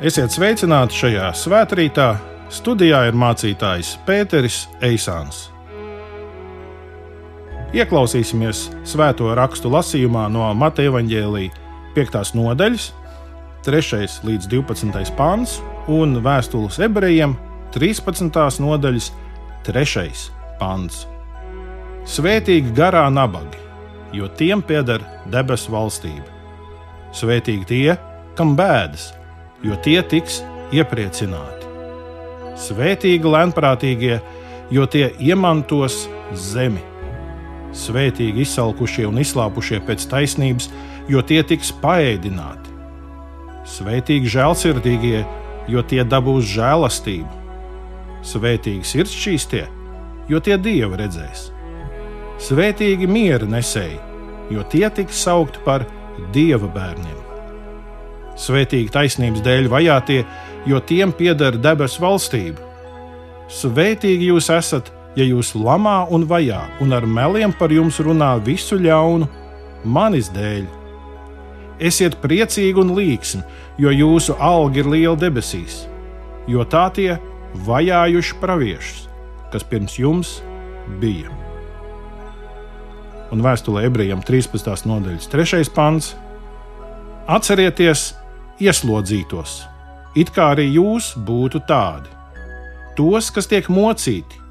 Esiet sveicināti šajā svētkrītā. Studijā ir mācītājs Pēteris Eisāns. Ieklausīsimies svēto rakstu lasījumā no Mateja Vāģēlīja 5. nodaļas, 3. līdz 12. pāns un vēstules ebrejiem 13. nodaļas, 3. pāns. Svētīgi garā nabagi, jo tiem pieder debesu valstība. Svētīgi tie, kam bēdas, jo tie tiks iepriecināti. Svētīgi lēnprātīgie, jo tie iemantos zemi. Svētīgi izsalkušie un izslāpušie pēc taisnības, jo tie tiks paēdināti. Svētīgi žēlsirdīgie, jo tie dabūs žēlastību. Svētīgi sirdsčīstie, jo tie dievu redzēs. Svētīgi miera nesēji, jo tie tiks saukti par dieva bērniem. Svētīgi taisnības dēļ vajātie, jo tiem pieder debesu valstība. Svētīgi jūs esat, ja jūs lamā un vajā, un ar meliem par jums runā visu ļaunu, manis dēļ. Esiet priecīgi un līksmi, jo jūsu alga ir liela debesīs, jo tā tie vajājuši praviešus, kas pirms jums bija. Un vēstulē ebrejiem 13. nodaļas 3. pants. Atcerieties, ieslodzītos, it kā arī jūs būtu tādi, tos, kas tiek mocīti,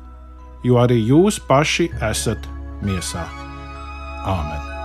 jo arī jūs paši esat miesā. Āmen!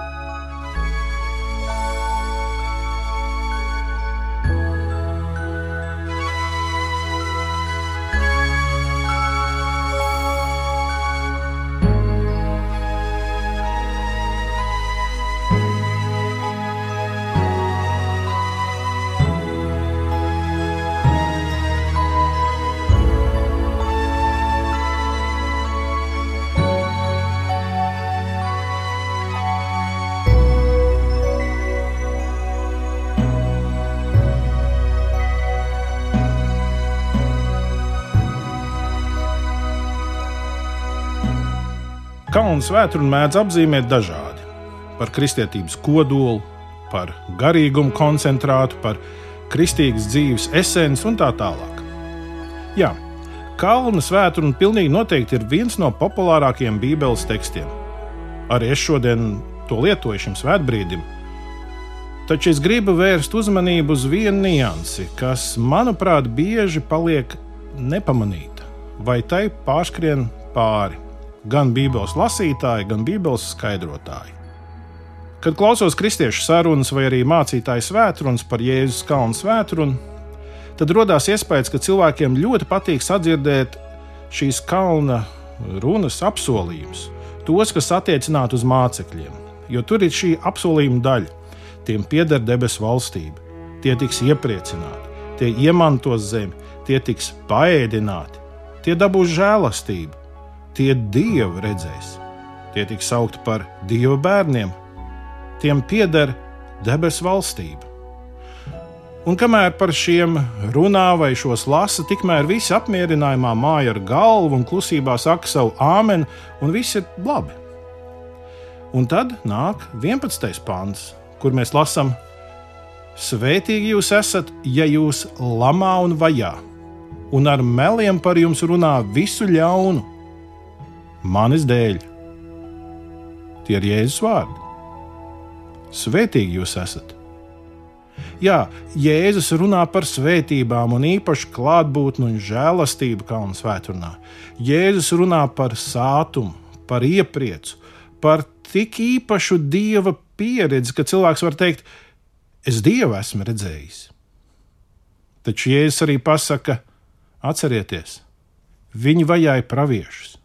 Kalnu svētkrunu mēdz apzīmēt dažādi. Par kristietības kodolu, par garīgumu koncentrātu, par kristīgas dzīves esenci un tā tālāk. Jā, Kalnu svētkrunu pilnīgi noteikti ir viens no populārākajiem Bībeles tekstiem. Arī es šodien to lietoju šim svētbrīdim. Taču es gribu vērst uzmanību uz vienu niansi, kas, manuprāt, bieži paliek nepamanīta vai tai pārskrien pāri gan Bībeles lasītāji, gan Bībeles skaidrotāji. Kad klausos kristiešu sarunas vai arī mācītāju svētrunas par Jēzus kalnu svētrunu, tad radās iespējas, ka cilvēkiem ļoti patīk sadzirdēt šīs kalna runas apsolījumus, tos, kas attiecināti uz mācekļiem, jo tur ir šī apsolījuma daļa. Tiem pieder debesu valstība, tie tiks iepriecināti, tie iemantos zemi, tie tiks paēdināti, tie dabūs žēlastību, tie dievu redzēs. Tie tiks saukti par dieva bērniem, tiem pieder debesu valstība. Un kamēr par šiem runā vai šos lasa, tikmēr visi apmierinājumā māja ar galvu un klusībā saka savu āmeni, un viss ir labi. Un tad nāk 11. pāns, kur mēs lasām: Svētīgi jūs esat, ja jūs lamā un vajā, un ar meliem par jums runā visu ļaunu manis dēļ. Tie ir Jēzus vārdi. Svētīgi jūs esat! Jā, Jēzus runā par svētībām un īpaši klātbūtni un žēlastību kalnu svētdienā. Jēzus runā par sātumu, par iepriecu, par tik īpašu dieva pieredzi, ka cilvēks var teikt, es dievu esmu redzējis. Taču Jēzus arī pasaka, atcerieties, viņi vajāja praviešus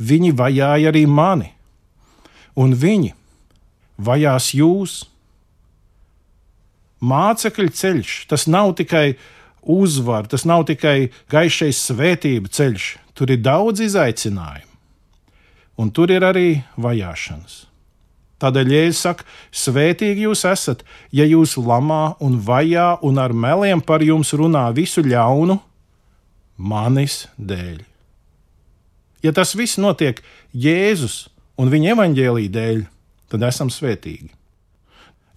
viņi vajāja arī mani, un viņi vajās jūs. Mācekļu ceļš tas nav tikai uzvara, tas nav tikai gaišais svētību ceļš, tur ir daudz izaicinājumu, un tur ir arī vajāšanas. Tādēļ Jēzus saka, svētīgi jūs esat, ja jūs lamā un vajā un ar meliem par jums runā visu ļaunu manis dēļ. Ja tas viss notiek Jēzus un viņa evaņģēlīja dēļ, tad esam svētīgi.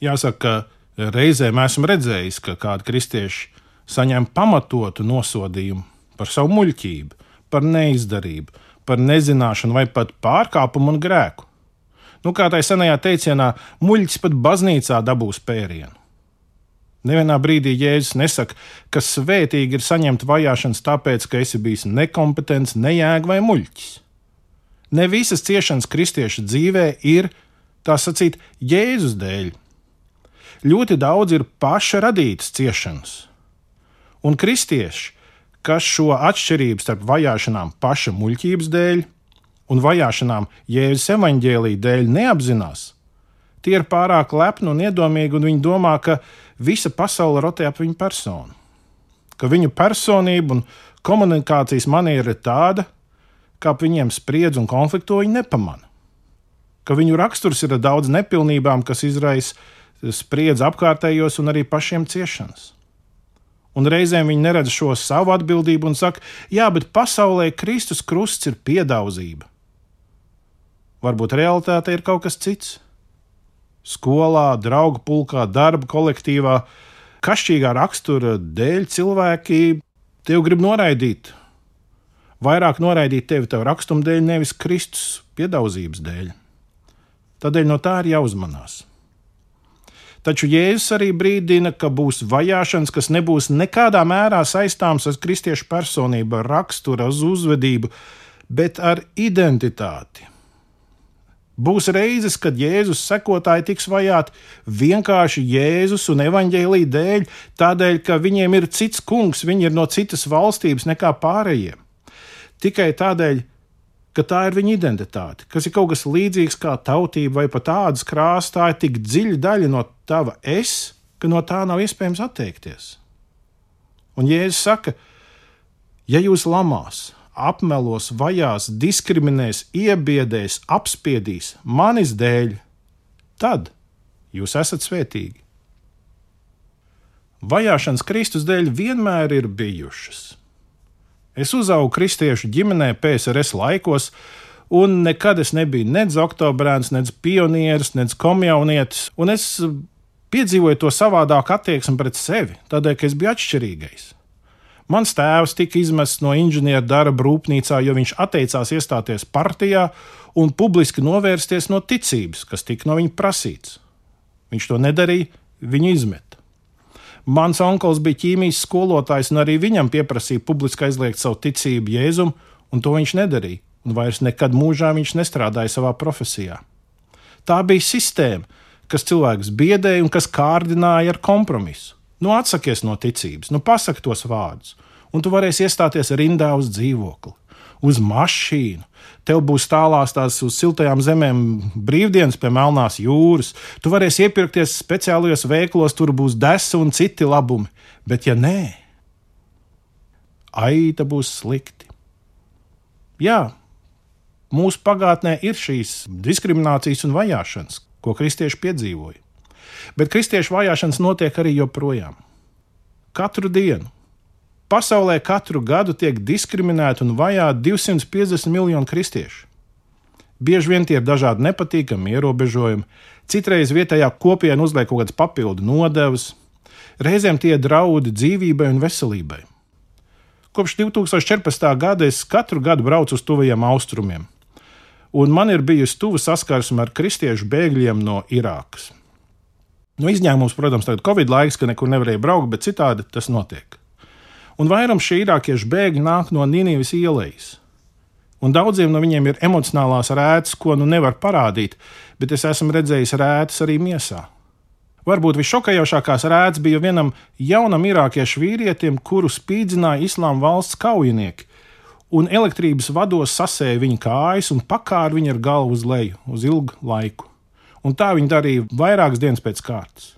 Jāsaka, ka reizēm esmu redzējis, ka kādi kristieši saņem pamatotu nosodījumu par savu muļķību, par neizdarību, par nezināšanu vai pat pārkāpumu un grēku. Nu, kā tā senajā teicienā, muļķis pat baznīcā dabūs pērienu. Nevienā brīdī Jēzus nesaka, ka svētīgi ir saņemt vajāšanas tāpēc, ka esi bijis nekompetents, nejēga vai muļķis. Ne visas ciešanas kristieša dzīvē ir, tā sacīt, Jēzus dēļ. Ļoti daudz ir paša radītas ciešanas. Un kristieši, kas šo atšķirību starp vajāšanām paša muļķības dēļ un vajāšanām Jēzus evaņģēlīja dēļ neapzinās, tie ir pārāk lepni un iedomīgi, un viņi domā, ka visa pasaule rotē ap viņu personu. Ka viņu personība un komunikācijas maniera ir tāda, kā ap viņiem spriedz un konflikto viņi nepamana. Ka viņu raksturs ir daudz nepilnībām, kas izraisa spriedzi apkārtējos un arī pašiem ciešanas. Un reizēm viņi neredz šo savu atbildību un saka, jā, bet pasaulē Kristus krusts ir piedauzība. Varbūt realitāte ir kaut kas cits. Skolā, draugu pulkā, darba kolektīvā, kašķīgā rakstura dēļ cilvēki tevi grib noraidīt. Vairāk noraidīt tevi tev rakstuma dēļ, nevis Kristus piedaudzības dēļ. Tādēļ no tā ir jāuzmanās. Taču Jēzus arī brīdina, ka būs vajāšanas, kas nebūs nekādā mērā saistāmas ar kristiešu personību, ar raksturu, uz uzvedību, bet ar identitāti. Būs reizes, kad Jēzus sekotāji tiks vajāti vienkārši Jēzus un evaņģēlīja dēļ, tādēļ, ka viņiem ir cits kungs, viņi ir no citas valstības nekā pārējiem. Tikai tādēļ, ka tā ir viņa identitāte, kas ir kaut kas līdzīgs kā tautība vai pat tādas krāsas, tā ir tik dziļa daļa no tava es, ka no tā nav iespējams atteikties. Un Jēzus saka, ja jūs lamās, apmelos, vajās, diskriminēs, iebiedēs, apspiedīs manis dēļ, tad jūs esat svētīgi. Vajāšanas Kristus dēļ vienmēr ir bijušas. Es uzaugu kristiešu ģimenē PSRS laikos, un nekad es nebiju nec oktobrēns, nec pionieris, nec komjaunietis, un es piedzīvoju to savādāku attieksmi pret sevi, tādēļ, ka es biju atšķirīgais. Mans tēvs tika izmests no inženieru darba rūpnīcā, jo viņš atteicās iestāties partijā un publiski novērsties no ticības, kas tika no viņa prasīts. Viņš to nedarīja, viņu izmeta. Mans onkls bija ķīmijas skolotājs, un arī viņam pieprasīja publiski aizliegt savu ticību Jēzum, un to viņš nedarīja. Un vairs nekad mūžā viņš nestrādāja savā profesijā. Tā bija sistēma, kas cilvēkus biedēja un kas kārdināja ar kompromisu. Nu, atsakies no ticības, nu, pasaki tos vārdus, un tu varēsi iestāties rindā uz dzīvokli, uz mašīnu. Tev būs tālās tās uz siltajām zemēm brīvdienas pie Melnās jūras. Tu varēsi iepirkties speciālajos veiklos, tur būs desa un citi labumi. Bet, ja nē, aita būs slikti. Jā, mūsu pagātnē ir šīs diskriminācijas un vajāšanas, ko kristieši piedzīvoja. Bet kristiešu vajāšanas notiek arī joprojām. Katru dienu. Pasaulē katru gadu tiek diskriminēti un vajāti 250 miljoni kristiešu. Bieži vien tie ir dažādi nepatīkami ierobežojumi, citreiz vietējā kopiena uzliek kaut kādas papildu nodevas, reizēm tie draudi dzīvībai un veselībai. Kopš 2014. gada es katru gadu braucu uz tuvajiem austrumiem, un man ir bijusi tuva saskarsme ar kristiešu bēgļiem no Irākas. Nu, izņēmums, protams, ir Covid laiks, ka nekur nevarēja braukt, bet citādi tas notiek. Un vairums šī irākiešu bēgļi nāk no Nīnijas ielas. Un daudziem no viņiem ir emocionālās rētas, ko nu nevar parādīt, bet es esmu redzējis rētas arī miesā. Varbūt visšokējošākās rētas bija vienam jaunam irākiešu vīrietim, kuru spīdzināja islāma valsts kaujinieki, un elektrības vados sasēja viņa kājas un pakāra viņu ar galvu uz leju uz ilgu laiku un tā viņi darīja vairākas dienas pēc kārtas.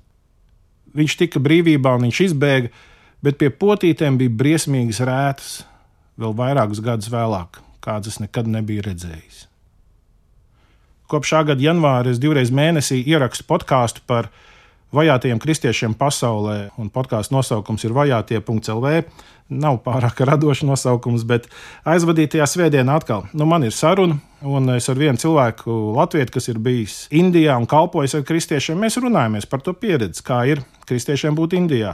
Viņš tika brīvībā un viņš izbēga, bet pie potītēm bija briesmīgas rētas, vēl vairākus gadus vēlāk, kādas nekad nebiju redzējis. Kopš šā gada janvāra es divreiz mēnesī ierakstu podkāstu par vajātajiem kristiešiem pasaulē, un podkāstu nosaukums ir vajātie.lv. Nav pārāk radošs nosaukums, bet aizvadītajā svētdienā atkal nu, man ir saruna, un es ar vienu cilvēku, Latviju, kas ir bijis Indijā un kalpojis ar kristiešiem, mēs runājamies par to pieredzi, kā ir kristiešiem būt Indijā.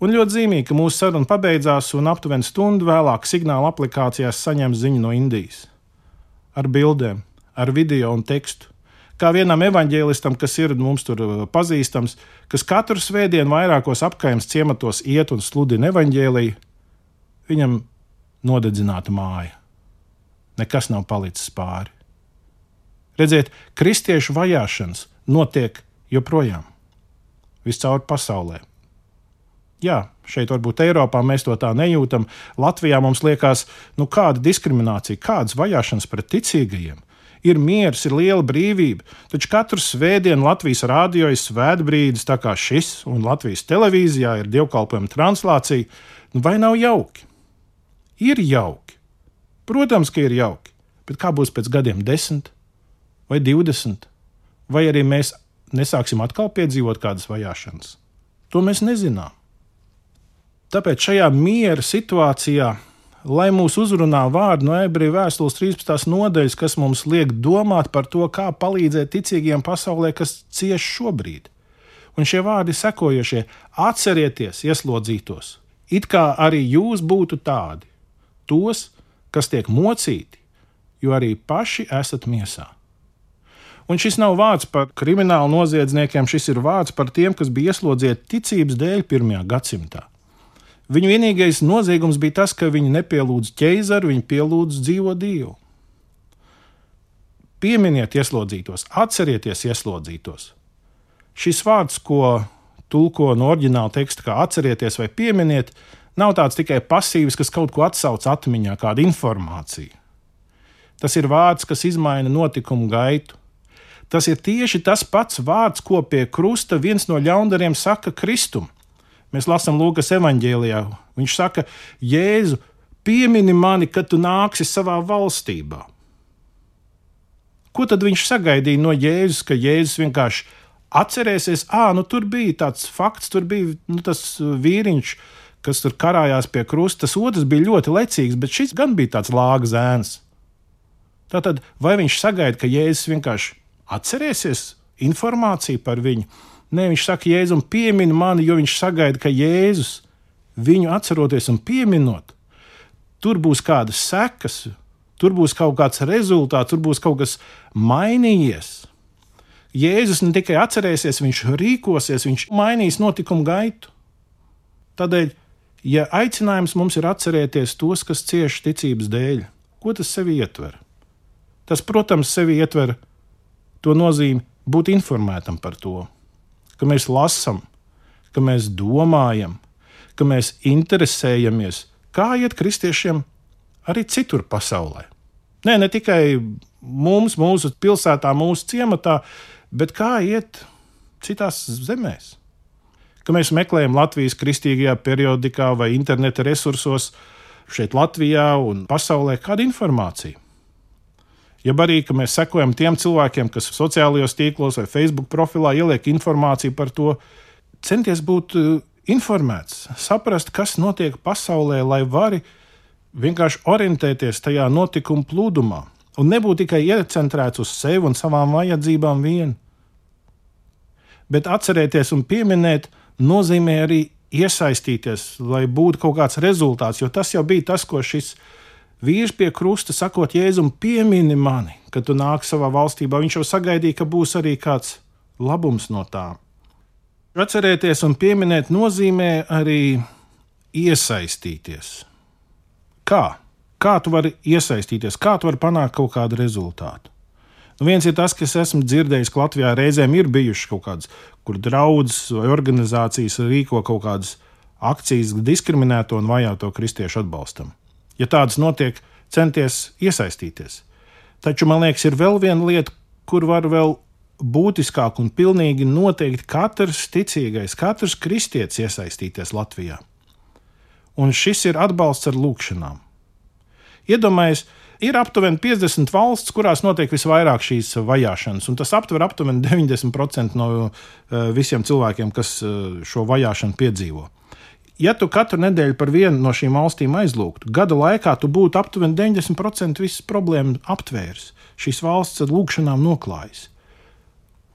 Un ļoti zīmīgi, ka mūsu saruna pabeidzās, un aptuveni stundu vēlāk signāla aplikācijās saņem ziņu no Indijas. Ar bildēm, ar video un tekstu. Kā vienam evanģēlistam, kas ir mums tur uh, pazīstams, kas katru svētdienu vairākos apkaimes ciematos iet un sludina evanģēliju, viņam nodedzināta māja. Nekas nav palicis pāri. Redziet, kristiešu vajāšanas notiek joprojām viscaur pasaulē. Jā, šeit varbūt Eiropā mēs to tā nejūtam. Latvijā mums liekas, nu kāda diskriminācija, kādas vajāšanas pret ticīgajiem. Ir miers, ir liela brīvība, taču katru svētdienu Latvijas rādio ir svētbrīdis, tā kā šis, un Latvijas televīzijā ir dievkalpojuma translācija. Nu, vai nav jauki? Ir jauki. Protams, ka ir jauki, bet kā būs pēc gadiem, desmit vai divdesmit? Vai arī mēs nesāksim atkal piedzīvot kādas vajāšanas? To mēs nezinām. Tāpēc šajā miera situācijā, lai mūs uzrunā vārdi no ebreju vēstules 13. nodaļas, kas mums liek domāt par to, kā palīdzēt ticīgiem pasaulē, kas cieš šobrīd. Un šie vārdi sekojošie: atcerieties, ieslodzītos, it kā arī jūs būtu tādi, tos, kas tiek mocīti, jo arī paši esat miesā. Un šis nav vārds par kriminālu noziedzniekiem, šis ir vārds par tiem, kas bija ieslodzīti ticības dēļ pirmajā gadsimtā. Viņu vienīgais noziegums bija tas, ka viņi nepielūdz ķēzaru, viņi pielūdz dzīvo dievu. Pieminiet ieslodzītos, atcerieties ieslodzītos. Šis vārds, ko tulko no oriģināla teksta, kā atcerieties vai pieminiet, nav tāds tikai pasīvs, kas kaut ko atsauc atmiņā, kādu informāciju. Tas ir vārds, kas izmaina notikumu gaitu. Tas ir tieši tas pats vārds, ko pie krusta viens no ļaundariem saka Kristum. Mēs lasām Lūkas evanģēlijā. Viņš saka, Jēzu, piemini mani, kad tu nāksi savā valstībā. Ko tad viņš sagaidīja no Jēzus, ka Jēzus vienkārši atcerēsies, ah, nu tur bija tāds fakts, tur bija nu, tas vīriņš, kas tur karājās pie krusta. Tas otrs bija ļoti lecīgs, bet šis gan bija tāds lāga zēns. Tātad, vai viņš sagaida, ka Jēzus vienkārši atcerēsies informāciju par viņu? Nē, viņš saka, Jēzum, piemini mani, jo viņš sagaida, ka Jēzus viņu atceroties un pieminot, tur būs kādas sekas, tur būs kaut kāds rezultāts, tur būs kaut kas mainījies. Jēzus ne tikai atcerēsies, viņš rīkosies, viņš mainīs notikumu gaitu. Tādēļ, ja aicinājums mums ir atcerēties tos, kas cieši ticības dēļ, ko tas sevi ietver? Tas, protams, sevi ietver to nozīmi būt informētam par to ka mēs lasām, ka mēs domājam, ka mēs interesējamies, kā iet kristiešiem arī citur pasaulē. Nē, ne tikai mums, mūsu pilsētā, mūsu ciematā, bet kā iet citās zemēs. Ka mēs meklējam Latvijas kristīgajā periodikā vai interneta resursos šeit, Latvijā un pasaulē kādu informāciju jeb arī, ka mēs sekojam tiem cilvēkiem, kas sociālajos tīklos vai Facebook profilā ieliek informāciju par to, centies būt uh, informēts, saprast, kas notiek pasaulē, lai vari vienkārši orientēties tajā notikuma plūdumā un nebūt tikai iecentrēts uz sevi un savām vajadzībām vien. Bet atcerēties un pieminēt nozīmē arī iesaistīties, lai būtu kaut kāds rezultāts, jo tas jau bija tas, ko šis Vīrs pie krusta sakot, Jēzum, piemini mani, kad tu nāc savā valstībā. Viņš jau sagaidīja, ka būs arī kāds labums no tā. Atcerēties un pieminēt nozīmē arī iesaistīties. Kā? Kā tu vari iesaistīties, kā tu vari panākt kaut kādu rezultātu? Nu, viens ir tas, ka es esmu dzirdējis, ka Latvijā reizēm ir bijušas kaut kādas, kur draudzes vai organizācijas rīko kaut kādas akcijas diskriminēto un vajāto kristiešu atbalstam ja tādas notiek, centies iesaistīties. Taču man liekas, ir vēl viena lieta, kur var vēl būtiskāk un pilnīgi noteikti katrs ticīgais, katrs kristietis iesaistīties Latvijā. Un šis ir atbalsts ar lūgšanām. Iedomājieties, ir aptuveni 50 valsts, kurās notiek visvairāk šīs vajāšanas, un tas aptver aptuveni 90% no uh, visiem cilvēkiem, kas uh, šo vajāšanu piedzīvo ja tu katru nedēļu par vienu no šīm valstīm aizlūgtu, gada laikā tu būtu aptuveni 90% visas problēmas aptvērs, šīs valsts ar lūgšanām noklājis.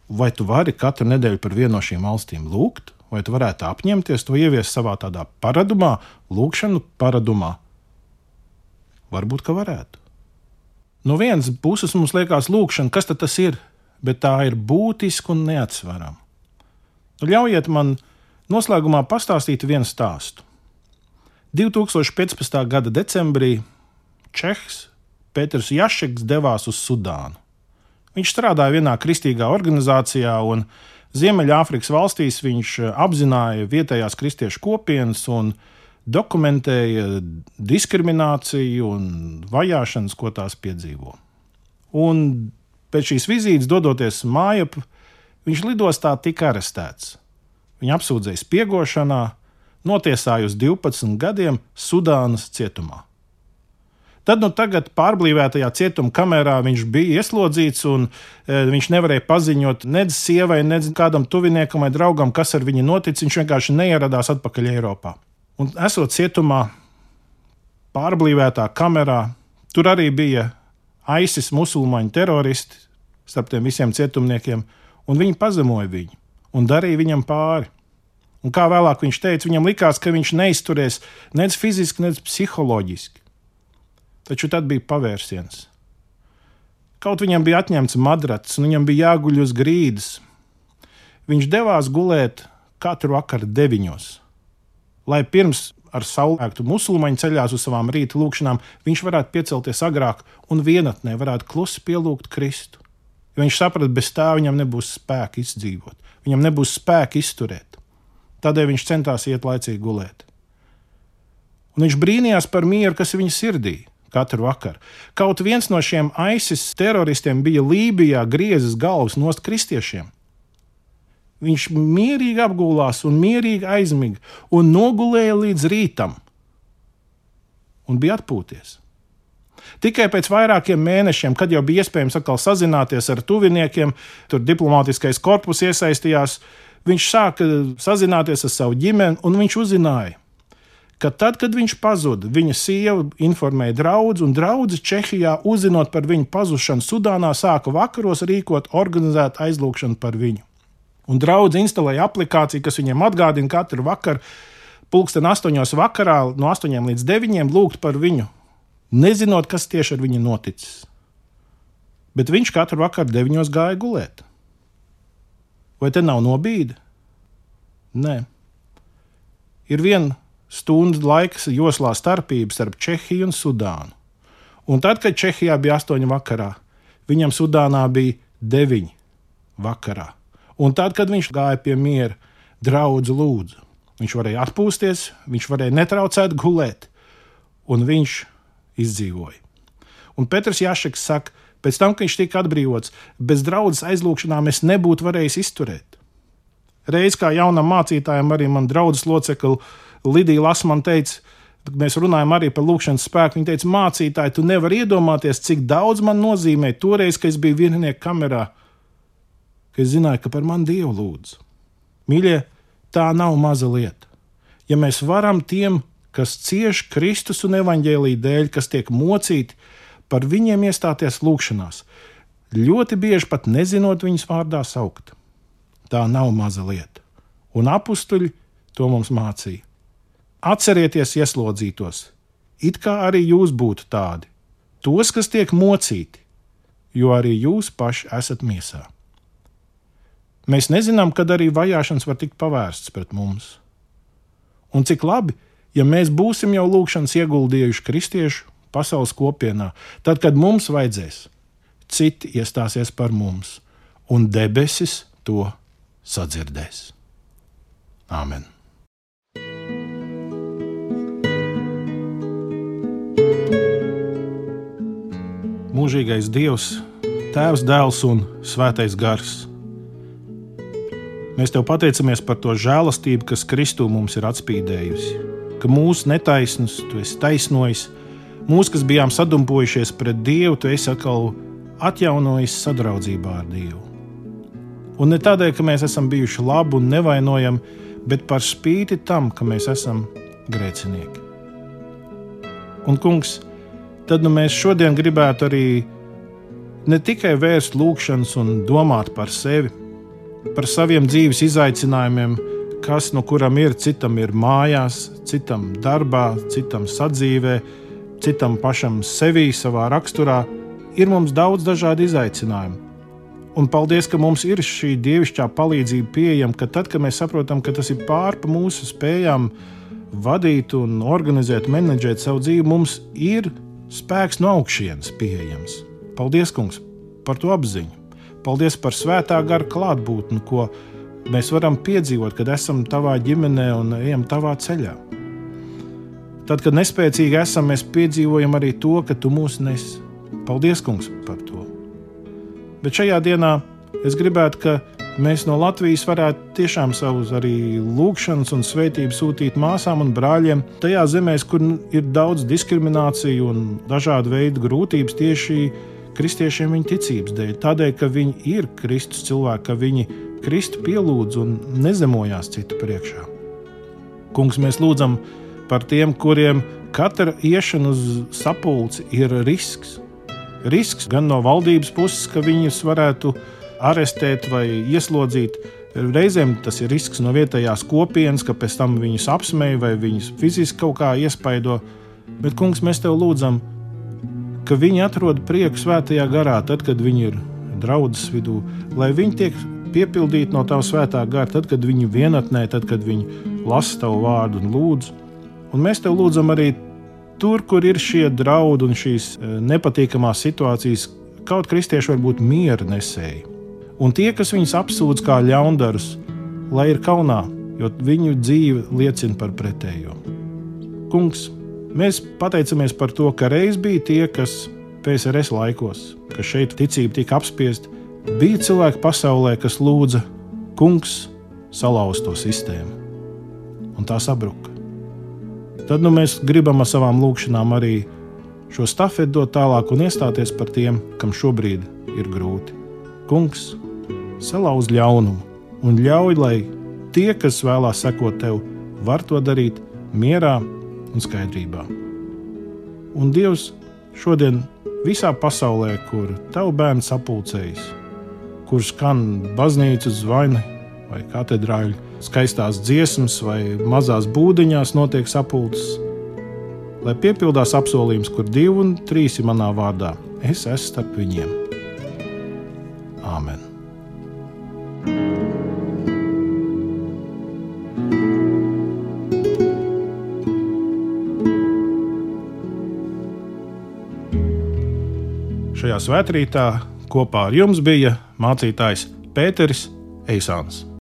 Vai tu vari katru nedēļu par vienu no šīm valstīm lūgt, Vai tu varētu apņemties to ieviest savā tādā paradumā, lūkšanu paradumā? Varbūt, ka varētu. No vienas puses mums liekas, lūkšana, kas tas ir, bet tā ir būtiska un neatsverama. Nu, ļaujiet man noslēgumā pastāstīt vienu stāstu. 2015. gada decembrī Čehs Pēters Jašeks devās uz Sudānu. Viņš strādāja vienā kristīgā organizācijā, un Ziemeļāfrikas valstīs viņš apzināja vietējās kristiešu kopienas un dokumentēja diskrimināciju un vajāšanas, ko tās piedzīvo. Un pēc šīs vizītes, dodoties mājap, viņš lidostā tika arestēts. Viņu apsūdzēja spiegošanā, notiesāja uz 12 gadiem Sudānas cietumā. Tad, nu, tagad pārblīvētajā cietuma kamerā viņš bija ieslodzīts, un e, viņš nevarēja paziņot nedz sievai, nedz kādam tuviniekam vai draugam, kas ar viņu noticis. Viņš vienkārši neieradās atpakaļ Eiropā. Un, esot cietumā, pārblīvētā kamerā, tur arī bija ISIS musulmaņu teroristi starp tiem visiem cietumniekiem, un viņi pazemoja viņu un darīja viņam pāri. Un kā vēlāk viņš teica, viņam likās, ka viņš neizturēs nec fiziski, nec psiholoģiski. Taču tad bija pavērsiens. Kaut viņam bija atņemts madrats, un viņam bija jāguļ uz grīdas. Viņš devās gulēt katru vakaru deviņos, lai pirms ar saulēktu musulmaņu ceļās uz savām rīta lūkšanām, viņš varētu piecelties agrāk un vienatnē varētu klusi pielūgt Kristu. Jo viņš saprata, bez tā viņam nebūs spēka izdzīvot, viņam nebūs spēka izturēt. Tādēļ viņš centās iet laicīgi gulēt. Un viņš brīnījās par mieru, kas viņa sirdī katru vakaru. Kaut viens no šiem ISIS teroristiem bija Lībijā griezis galvas nost kristiešiem. Viņš mierīgi apgulās un mierīgi aizmiga un nogulēja līdz rītam un bija atpūties. Tikai pēc vairākiem mēnešiem, kad jau bija iespējams atkal sazināties ar tuviniekiem, tur diplomātiskais korpus iesaistījās, viņš sāka sazināties ar savu ģimeni, un viņš uzzināja, ka tad, kad viņš pazuda, viņa sieva informēja draugu, un draugs Čehijā, uzzinot par viņu pazušanu Sudānā, sāka vakaros rīkot organizētu aizlūgšanu par viņu. Un draugs instalēja aplikāciju, kas viņam atgādina katru vakaru, pulksten astoņos vakarā, no astoņiem līdz deviņiem, lūgt par viņu, nezinot, kas tieši ar viņu noticis. Bet viņš katru vakaru deviņos gāja gulēt. Vai te nav nobīde? Nē. Ir viena stundu laiks joslā starpība starp Čehiju un Sudānu. Un tad, kad Čehijā bija astoņi vakarā, viņam Sudānā bija deviņi vakarā. Un tad, kad viņš gāja pie miera, draugu lūdzu, viņš varēja atpūsties, viņš varēja netraucēt gulēt, un viņš izdzīvoja. Un Petrs Jašeks saka, pēc tam, kad viņš tika atbrīvots, bez draudzes aizlūgšanām es nebūtu varējis izturēt. Reiz kā jaunam mācītājam, arī man draudzes locekli Lidija Lasman teica, mēs runājam arī par lūkšanas spēku. Viņa teica, mācītāji, tu nevari iedomāties, cik daudz man nozīmē toreiz, kad es biju vieninieka kamerā, ka es zināju, ka par mani Dievu lūdzu. Mīļie, tā nav maza lieta. Ja mēs varam tiem kas cieš Kristus un evaņģēlīja dēļ, kas tiek mocīti, par viņiem iestāties lūgšanās, ļoti bieži pat nezinot viņus vārdā saukt. Tā nav maza lieta, un apstuļi to mums mācīja. Atcerieties ieslodzītos, it kā arī jūs būtu tādi, tos, kas tiek mocīti, jo arī jūs paši esat miesā. Mēs nezinām, kad arī vajāšanas var tikt pavērsts pret mums. Un cik labi, ja mēs būsim jau lūgšanas ieguldījuši kristiešu pasaules kopienā, tad, kad mums vajadzēs, citi iestāsies par mums, un debesis to sadzirdēs. Āmen! Mūžīgais Dievs, Tēvs, Dēls un Svētais Gars. Mēs Tev pateicamies par to žēlastību, kas Kristū mums ir atspīdējusi ka mūsu netaisnus tu esi taisnojis, mūsu, kas bijām sadumpojušies pret Dievu, tu esi atkal atjaunojis sadraudzībā ar Dievu. Un ne tādēļ, ka mēs esam bijuši labi un nevainojami, bet par spīti tam, ka mēs esam grēcinieki. Un, kungs, tad nu, mēs šodien gribētu arī ne tikai vērst lūgšanas un domāt par sevi, par saviem dzīves izaicinājumiem, kas no kuram ir, citam ir mājās, citam darbā, citam sadzīvē, citam pašam sevī, savā raksturā, ir mums daudz dažādu izaicinājumu. Un paldies, ka mums ir šī dievišķā palīdzība pieejama, ka tad, kad mēs saprotam, ka tas ir pārpa mūsu spējām vadīt un organizēt, menedžēt savu dzīvi, mums ir spēks no augšas pieejams. Paldies, Kungs, par to apziņu. Paldies par svētā gara klātbūtni, ko mēs varam piedzīvot, kad esam tavā ģimenē un ejam tavā ceļā. Tad, kad nespēcīgi esam, mēs piedzīvojam arī to, ka tu mūs nes. Paldies, Kungs, par to! Bet šajā dienā es gribētu, ka mēs no Latvijas varētu tiešām savus arī lūgšanas un svētības sūtīt māsām un brāļiem tajā zemēs, kur ir daudz diskrimināciju un dažādu veidu grūtības tieši kristiešiem viņa ticības dēļ. Tādēļ, ka viņi ir Kristus cilvēki, ka viņi Kristu pielūdz un nezemojās citu priekšā. Kungs, mēs lūdzam par tiem, kuriem katra iešana uz sapulci ir risks risks gan no valdības puses, ka viņus varētu arestēt vai ieslodzīt. Reizēm tas ir risks no vietējās kopienas, ka pēc tam viņus apsmēja vai viņus fiziski kaut kā iespaido. Bet, kungs, mēs tev lūdzam, ka viņi atrod prieku svētajā garā, tad, kad viņi ir draudzes vidū, lai viņi tiek piepildīti no tava svētā gara, tad, kad viņi vienatnē, tad, kad viņi lasa tavu vārdu un lūdz. Un mēs tev lūdzam arī Tur, kur ir šie draudi un šīs e, nepatīkamās situācijas, kaut kristieši var būt miera nesēji. Un tie, kas viņus apsūdz kā ļaundarus, lai ir kaunā, jo viņu dzīve liecina par pretējo. Kungs, mēs pateicamies par to, ka reiz bija tie, kas PSRS laikos, ka šeit ticība tika apspiesta, bija cilvēki pasaulē, kas lūdza, Kungs, salauzt to sistēmu, un tā sabruka. Tad nu, mēs gribam ar savām lūkšanām arī šo stafeti dot tālāk un iestāties par tiem, kam šobrīd ir grūti. Kungs, salauz ļaunumu un ļauj, lai tie, kas vēlās sekot tev, var to darīt mierā un skaidrībā. Un Dievs šodien visā pasaulē, kur tavu bērnu sapulcējas, kur skan baznīcas zvani vai katedrāļu skaistās dziesmas vai mazās būdiņās notiek sapulces, lai piepildās apsolījums, kur divi un trīs ir manā vārdā. Es esmu starp viņiem. Āmen! Šajā svētkrītā kopā ar jums bija mācītājs Pēteris Eisāns.